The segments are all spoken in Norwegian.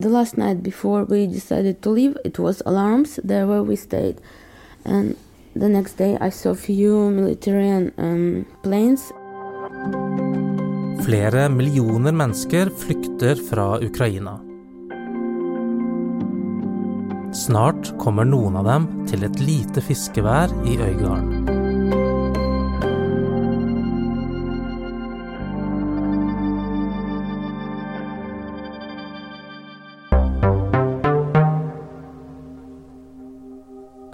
The last night before we decided to leave, it was alarms there where we stayed. And the next day I saw few military um, planes. Flere millioner mennesker flykter fra Ukraina. Snart kommer noen av dem til et lite fiskevær i Øygarden.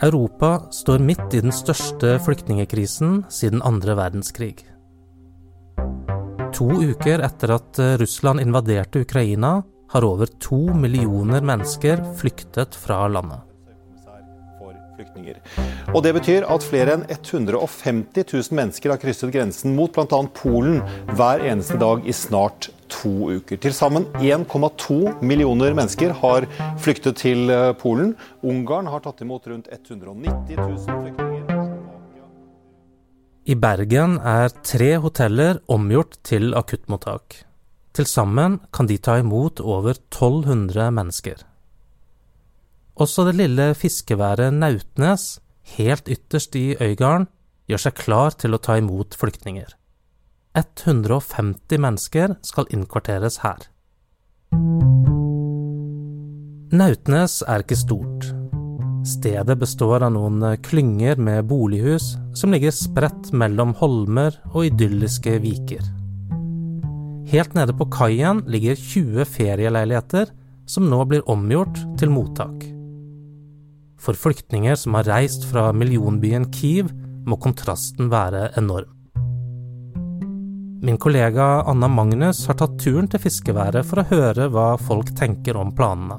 Europa står midt i den største flyktningekrisen siden andre verdenskrig. To uker etter at Russland invaderte Ukraina, har over to millioner mennesker flyktet fra landet. Og Det betyr at flere enn 150 000 mennesker har krysset grensen mot bl.a. Polen hver eneste dag i snart to uker. Til sammen 1,2 millioner mennesker har flyktet til eh, Polen. Ungarn har tatt imot rundt 190 000 flyktninger. I Bergen er tre hoteller omgjort til akuttmottak. Til sammen kan de ta imot over 1200 mennesker. Også det lille fiskeværet Nautnes, helt ytterst i Øygarden, gjør seg klar til å ta imot flyktninger. 150 mennesker skal innkvarteres her. Nautnes er ikke stort. Stedet består av noen klynger med bolighus som ligger spredt mellom holmer og idylliske viker. Helt nede på kaien ligger 20 ferieleiligheter som nå blir omgjort til mottak. For flyktninger som har reist fra millionbyen Kiev, må kontrasten være enorm. Min kollega Anna Magnus har tatt turen til fiskeværet for å høre hva folk tenker om planene.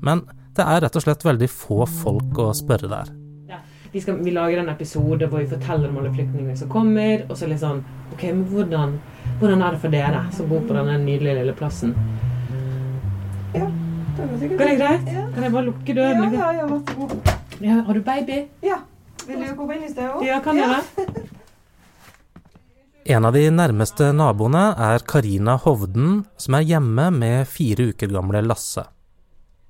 Men det er rett og slett veldig få folk å spørre der. Ja, vi, skal, vi, lager en episode hvor vi forteller om alle flyktningene som kommer. Og så litt sånn Ok, men hvordan, hvordan er det for dere som bor på denne nydelige lille plassen? Ja, det var sikkert. Går det greit? Ja. Kan jeg bare lukke døren? Ja, ja, ja, vær så god. Ja, har du baby? Ja. Vil du komme inn i sted òg? Ja, kan jeg det? En av de nærmeste naboene er Karina Hovden, som er hjemme med fire uker gamle Lasse.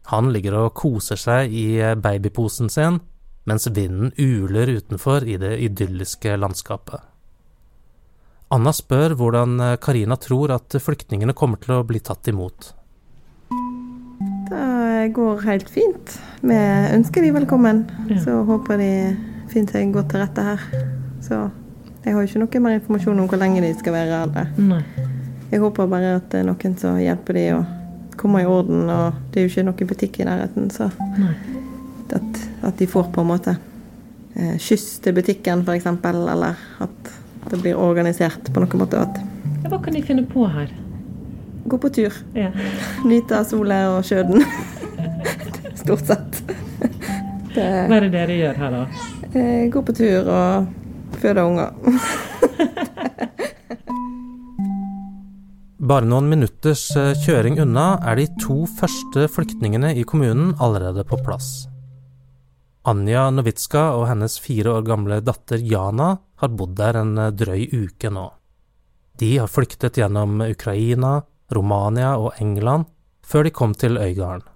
Han ligger og koser seg i babyposen sin, mens vinden uler utenfor i det idylliske landskapet. Anna spør hvordan Karina tror at flyktningene kommer til å bli tatt imot. Det går helt fint. Vi ønsker de velkommen. Så håper de finner seg godt til rette her. Så jeg har jo ikke noe mer informasjon om hvor lenge de skal være her. Jeg håper bare at det er noen som hjelper de å komme i orden, og det er jo ikke noen butikk i nærheten, så at, at, de får på en måte eh, skyss til butikken, f.eks., eller at det blir organisert på noen måte. At ja, hva kan de finne på her? Gå på tur. Ja. Nyte av sola og sjøen. Stort sett. Det, hva er det dere gjør her, da? Eh, gå på tur og føde unger. Bare noen minutters eh, kjøring unna er de to første flyktningene i kommunen allerede på plass. Anja Novitska og hennes fire år gamle datter Jana har bodd der en eh, drøy uke nå. De har flyktet gjennom Ukraina, Romania og England før de kom til Øygarden.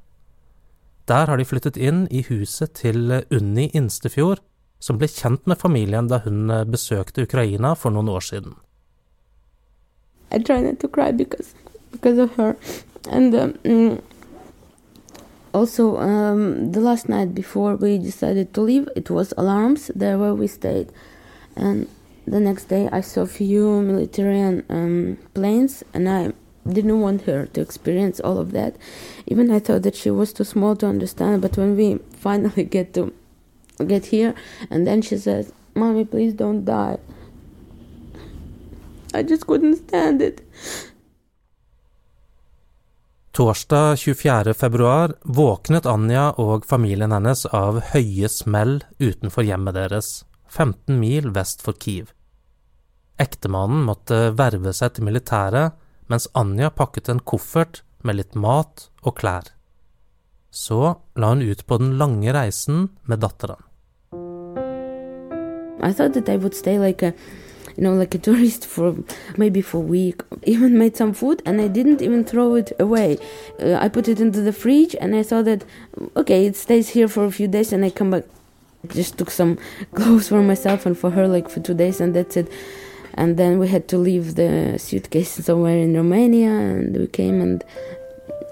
Der har de flyttet inn i huset til Unni Instefjord, som ble kjent med familien da hun eh, besøkte Ukraina for noen år siden. I try not to cry because because of her, and um, also um, the last night before we decided to leave, it was alarms there where we stayed, and the next day I saw few military um, planes, and I didn't want her to experience all of that. Even I thought that she was too small to understand. But when we finally get to get here, and then she says, "Mommy, please don't die." I just couldn't stand it. Torsdag 24. februar våknet Anja og familien hennes av høye smell utenfor hjemmet deres, 15 mil vest for Kiev. Ektemannen måtte verve seg til militæret, mens Anja pakket en koffert med litt mat og klær. Så la hun ut på den lange reisen med datteren. I thought that I would stay like a you know, like a tourist for maybe for a week. Even made some food and I didn't even throw it away. Uh, I put it into the fridge and I thought that, okay, it stays here for a few days and I come back. Just took some clothes for myself and for her, like for two days, and that's it. And then we had to leave the suitcase somewhere in Romania and we came and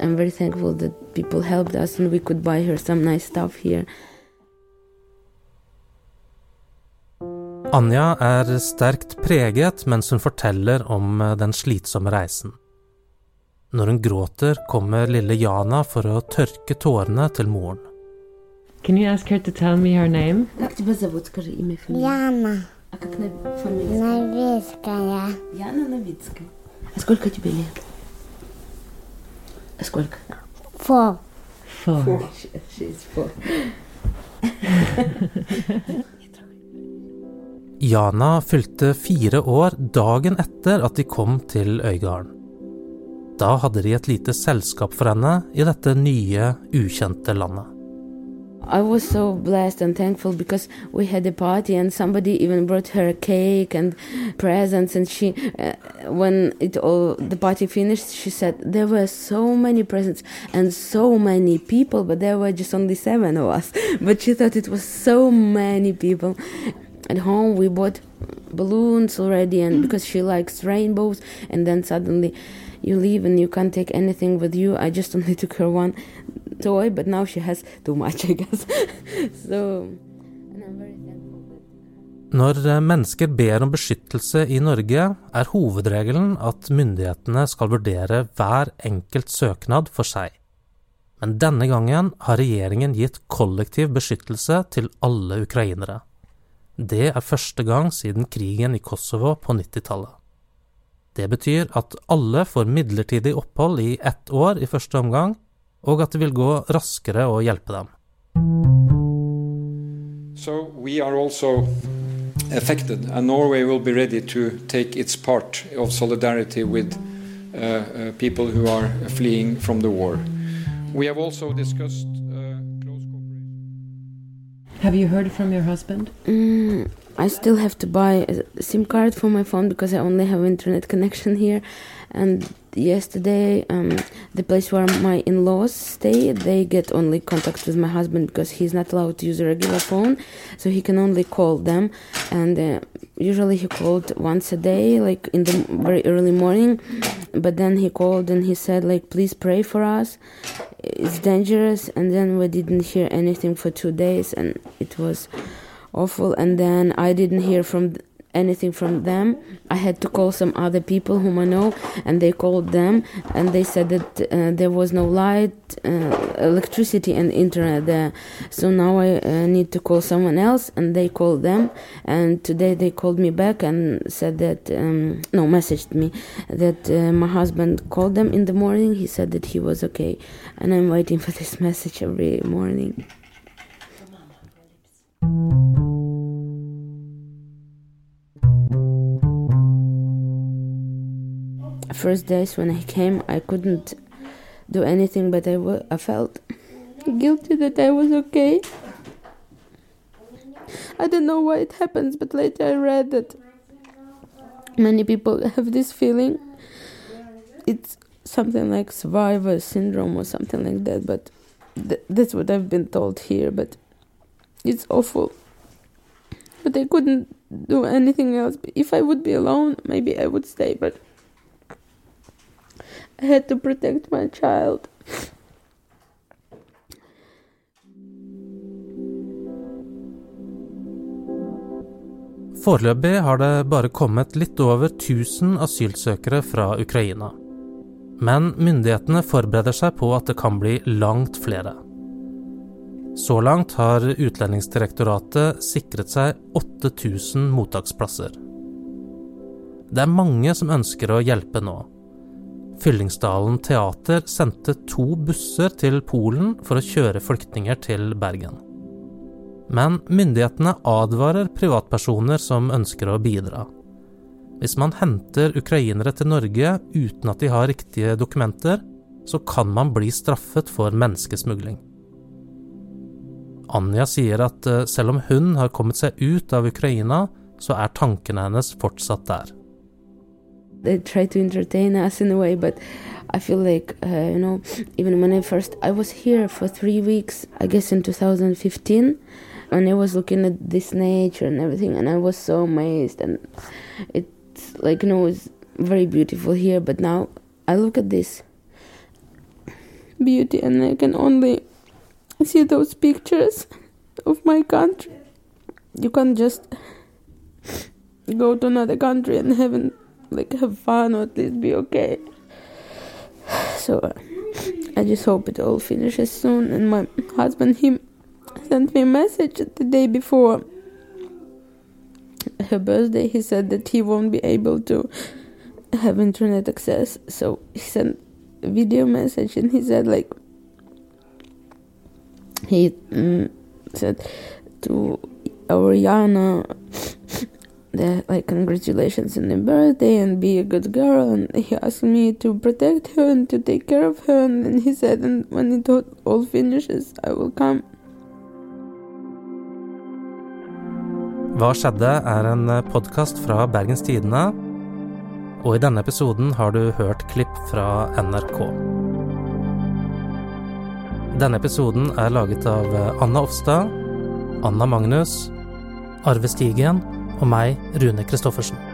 I'm very thankful that people helped us and we could buy her some nice stuff here. Anja er sterkt preget mens hun forteller om eh, den slitsomme reisen. Når hun gråter, kommer lille Jana for å tørke tårene til moren. Can you ask her to tell me her name? Как тебя зовут? Скажи имя, фамилию. Яна, А как на фамилия? Новицкая, Яна Новицкая. А сколько тебе лет? А сколько? Фо, Four. She's four. Jana fylte fire år dagen etter at de kom til Øygarden. Da hadde de et lite selskap for henne i dette nye, ukjente landet. I was so blessed and thankful because we had a party and somebody even brought her cake and presents and she uh, when it all the party finished she said there were so many presents and so many people but there were just only 7 of us but she thought it was so many people at home we bought balloons already and because she likes rainbows and then suddenly you leave and you can't take anything with you i just only took her one toy but now she has too much i guess so Når eh, mennesker ber om beskyttelse i Norge, er hovedregelen at myndighetene skal vurdere hver enkelt søknad for seg. Men denne gangen har regjeringen gitt kollektiv beskyttelse til alle ukrainere. Det er første gang siden krigen i Kosovo på 90-tallet. Det betyr at alle får midlertidig opphold i ett år i første omgang, og at det vil gå raskere å hjelpe dem. So we are also affected. Have you heard from your husband? Mm, I still have to buy a SIM card for my phone because I only have internet connection here. And yesterday, um, the place where my in-laws stay, they get only contact with my husband because he's not allowed to use a regular phone, so he can only call them. And uh, usually he called once a day, like in the very early morning. But then he called and he said, like, please pray for us. It's dangerous. And then we didn't hear anything for two days, and it was awful and then i didn't hear from anything from them. I had to call some other people whom i know and they called them and they said that uh, there was no light uh, electricity and internet there. So now i uh, need to call someone else and they called them and today they called me back and said that um, no messaged me that uh, my husband called them in the morning. He said that he was okay and i'm waiting for this message every morning first days when I came, I couldn't do anything, but I, w- I felt guilty that I was okay. I don't know why it happens, but later I read that many people have this feeling. It's something like survivor syndrome or something like that, but th- that's what I've been told here. But it's awful. But I couldn't do anything else. If I would be alone, maybe I would stay, but I had to protect my child. Foreløpig har det bare kommet litt over 1000 asylsøkere fra Ukraina. Men myndighetene forbereder seg på at det kan bli langt flere. Så langt har Utlendingsdirektoratet sikret seg 8000 mottaksplasser. Det er mange som ønsker å hjelpe nå. Fyllingsdalen teater sendte to busser til Polen for å kjøre flyktninger til Bergen. Men myndighetene advarer privatpersoner som ønsker å bidra. Hvis man henter ukrainere til Norge uten at de har riktige dokumenter, så kan man bli straffet for menneskesmugling. Anja sier at eh, selv om hun har kommet seg ut av Ukraina, så er tankene hennes fortsatt der. They try to entertain us in a way, but I feel like, uh, you know, even when I first, I was here for three weeks, I guess in 2015, and I was looking at this nature and everything, and I was so amazed, and it's like, you know, it's very beautiful here, but now I look at this beauty and I can only see those pictures of my country. You can't just go to another country and have like have fun or at least be okay. So uh, I just hope it all finishes soon. And my husband he sent me a message the day before her birthday. He said that he won't be able to have internet access, so he sent a video message and he said like he mm, said to our that like congratulations on your birthday and be a good girl and he asked me to protect her and to take care of her and then he said and when it all finishes I will come. Hva skjedde er en podkast fra Bergens Tidende, og i denne episoden har du hørt klipp fra NRK. Denne episoden er laget av Anna Offstad, Anna Magnus, Arve Stigen og meg, Rune Christoffersen.